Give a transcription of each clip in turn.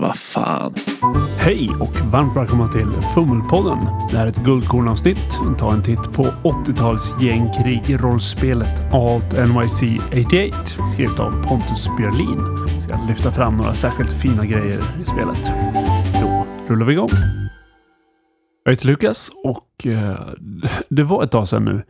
Vad fan. Hej och varmt välkomna till Fummelpodden. Det här är ett guldkornavsnitt. Ta en titt på 80-tals gängkrig rollspelet Alt NYC 88 helt av Pontus Björlin. Jag ska lyfta fram några särskilt fina grejer i spelet. Då rullar vi igång. Jag heter Lukas och eh, det var ett tag sedan nu.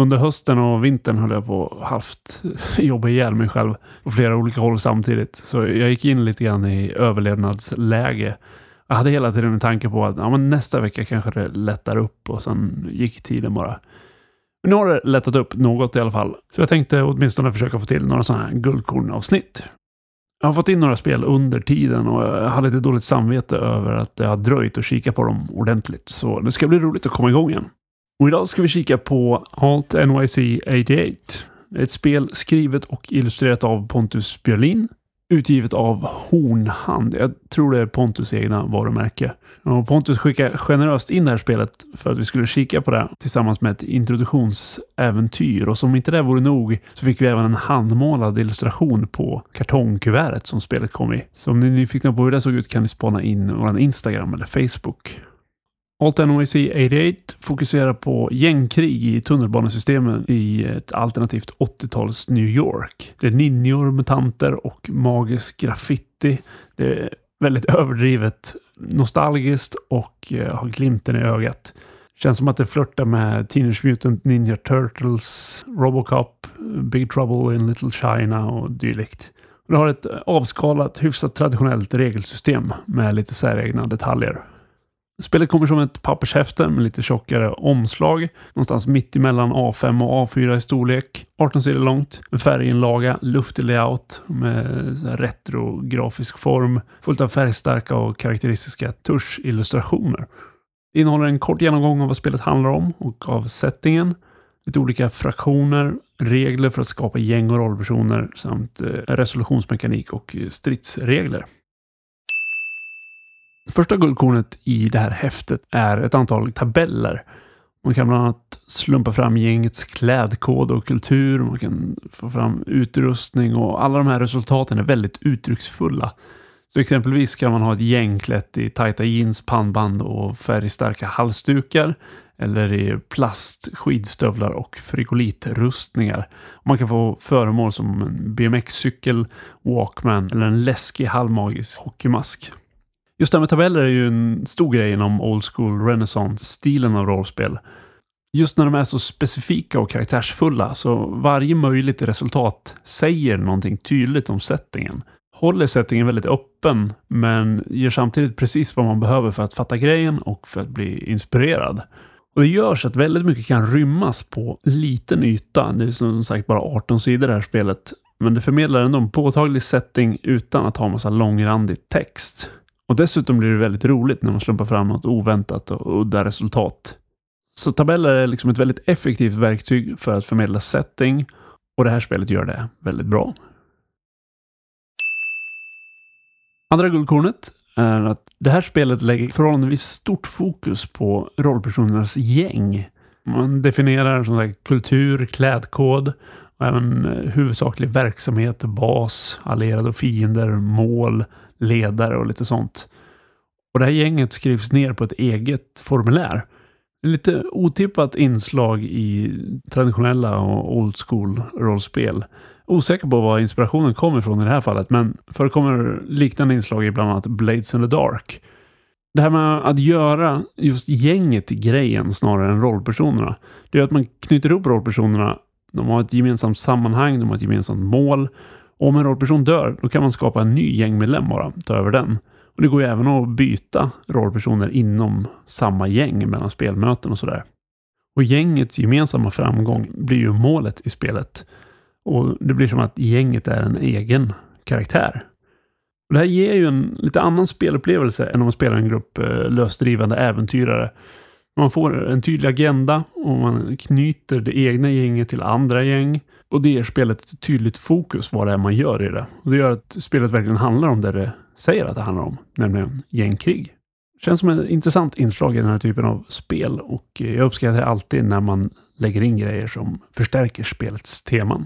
Under hösten och vintern höll jag på halvt jobba ihjäl mig själv på flera olika håll samtidigt. Så jag gick in lite grann i överlevnadsläge. Jag hade hela tiden en tanke på att ja, men nästa vecka kanske det lättar upp och sen gick tiden bara. Men nu har det lättat upp något i alla fall. Så jag tänkte åtminstone försöka få till några sådana här guldkornavsnitt. Jag har fått in några spel under tiden och jag hade lite dåligt samvete över att det har dröjt att kika på dem ordentligt. Så det ska bli roligt att komma igång igen. Och idag ska vi kika på HALT NYC 88. Ett spel skrivet och illustrerat av Pontus Björlin. Utgivet av Hornhand. Jag tror det är Pontus egna varumärke. Och Pontus skickade generöst in det här spelet för att vi skulle kika på det tillsammans med ett introduktionsäventyr. Och som inte det vore nog så fick vi även en handmålad illustration på kartongkuvertet som spelet kom i. Så om ni är nyfikna på hur det såg ut kan ni spana in vår Instagram eller Facebook. Alt NYC 88 fokuserar på gängkrig i tunnelbanesystemen i ett alternativt 80-tals New York. Det är ninjor, mutanter och magisk graffiti. Det är väldigt överdrivet nostalgiskt och eh, har glimten i ögat. Känns som att det flörtar med Teenage Mutant Ninja Turtles, Robocop, Big Trouble in Little China och dylikt. Det har ett avskalat, hyfsat traditionellt regelsystem med lite säregna detaljer. Spelet kommer som ett pappershäfte med lite tjockare omslag. Någonstans mitt emellan A5 och A4 i storlek. 18 sidor långt. Med färginlaga, luftig layout med retrografisk form. Fullt av färgstarka och karaktäristiska tuschillustrationer. Det innehåller en kort genomgång av vad spelet handlar om och av settingen. Lite olika fraktioner, regler för att skapa gäng och rollpersoner samt eh, resolutionsmekanik och stridsregler. Första guldkornet i det här häftet är ett antal tabeller. Man kan bland annat slumpa fram gängets klädkod och kultur. Man kan få fram utrustning och alla de här resultaten är väldigt uttrycksfulla. Så exempelvis kan man ha ett gäng klätt i tajta jeans, pannband och färgstarka halsdukar. Eller i plast, skidstövlar och frigolitrustningar. Man kan få föremål som en BMX-cykel, Walkman eller en läskig halvmagisk hockeymask. Just det här med tabeller är ju en stor grej inom old school renaissance-stilen av rollspel. Just när de är så specifika och karaktärsfulla så varje möjligt resultat säger någonting tydligt om settingen. Håller settingen väldigt öppen men ger samtidigt precis vad man behöver för att fatta grejen och för att bli inspirerad. Och Det gör så att väldigt mycket kan rymmas på liten yta. Det är som sagt bara 18 sidor det här spelet. Men det förmedlar ändå en påtaglig setting utan att ha massa långrandig text. Och dessutom blir det väldigt roligt när man slumpar fram något oväntat och udda resultat. Så tabeller är liksom ett väldigt effektivt verktyg för att förmedla setting och det här spelet gör det väldigt bra. Andra guldkornet är att det här spelet lägger förhållandevis stort fokus på rollpersonernas gäng. Man definierar som sagt kultur, klädkod och även eh, huvudsaklig verksamhet, bas, allierade och fiender, mål, ledare och lite sånt. Och det här gänget skrivs ner på ett eget formulär. Lite otippat inslag i traditionella och old school rollspel. Osäker på var inspirationen kommer ifrån i det här fallet, men förekommer liknande inslag i bland annat Blades in the Dark. Det här med att göra just gänget till grejen snarare än rollpersonerna. Det gör att man knyter ihop rollpersonerna. De har ett gemensamt sammanhang, de har ett gemensamt mål om en rollperson dör, då kan man skapa en ny gängmedlem bara, ta över den. Och Det går ju även att byta rollpersoner inom samma gäng mellan spelmöten och sådär. Och gängets gemensamma framgång blir ju målet i spelet. Och det blir som att gänget är en egen karaktär. Och det här ger ju en lite annan spelupplevelse än om man spelar en grupp eh, lösdrivande äventyrare. Man får en tydlig agenda och man knyter det egna gänget till andra gäng. Och det ger spelet ett tydligt fokus vad det är man gör i det. Och det gör att spelet verkligen handlar om det det säger att det handlar om, nämligen gängkrig. Känns som ett intressant inslag i den här typen av spel och jag uppskattar alltid när man lägger in grejer som förstärker spelets teman.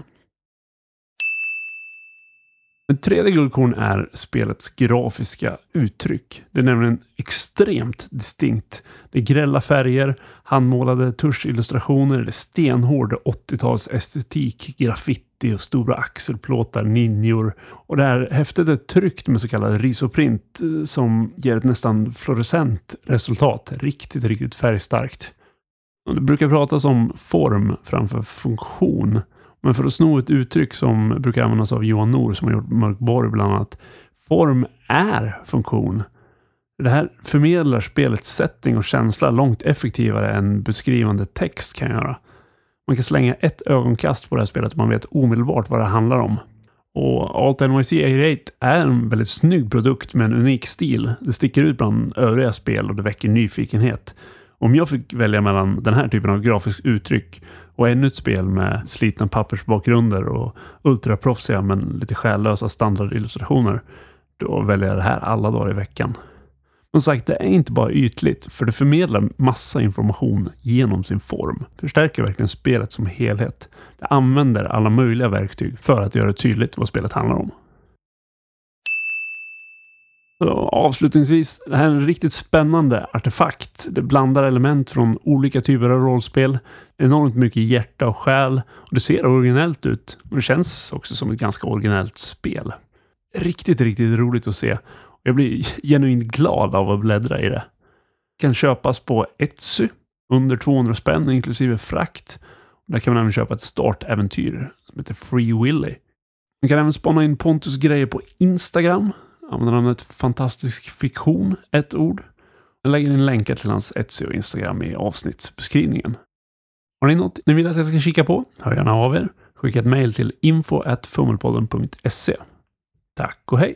Det tredje guldkorn är spelets grafiska uttryck. Det är nämligen extremt distinkt. Det är grälla färger, handmålade tuschillustrationer, det är stenhård 80-tals estetik, graffiti och stora axelplåtar, ninjor. Och det här häftet är tryckt med så kallad risoprint eh, som ger ett nästan fluorescent resultat. Riktigt, riktigt färgstarkt. Det brukar pratas om form framför funktion. Men för att sno ett uttryck som brukar användas av Johan Nor som har gjort Mörkborg bland annat. Form är funktion. Det här förmedlar spelets setting och känsla långt effektivare än beskrivande text kan göra. Man kan slänga ett ögonkast på det här spelet och man vet omedelbart vad det handlar om. Och Alt NYC 88 är en väldigt snygg produkt med en unik stil. Det sticker ut bland övriga spel och det väcker nyfikenhet. Om jag fick välja mellan den här typen av grafiskt uttryck och ännu ett spel med slitna pappersbakgrunder och ultraproffsiga men lite själlösa standardillustrationer, då väljer jag det här alla dagar i veckan. Som sagt, det är inte bara ytligt, för det förmedlar massa information genom sin form. Förstärker verkligen spelet som helhet. Det använder alla möjliga verktyg för att göra tydligt vad spelet handlar om. Så avslutningsvis, det här är en riktigt spännande artefakt. Det blandar element från olika typer av rollspel. Enormt mycket hjärta och själ. Och det ser originellt ut. Och det känns också som ett ganska originellt spel. Riktigt, riktigt roligt att se. Jag blir genuint glad av att bläddra i det. Kan köpas på Etsy under 200 spänn inklusive frakt. Där kan man även köpa ett startäventyr som heter Free Willy. Man kan även spana in Pontus grejer på Instagram använder namnet Fantastisk Fiktion, ett ord. Jag lägger in länkar till hans Etsy och Instagram i avsnittsbeskrivningen. Har ni något ni vill att jag ska kika på? Hör gärna av er. Skicka ett mejl till info.fummelpodden.se. Tack och hej!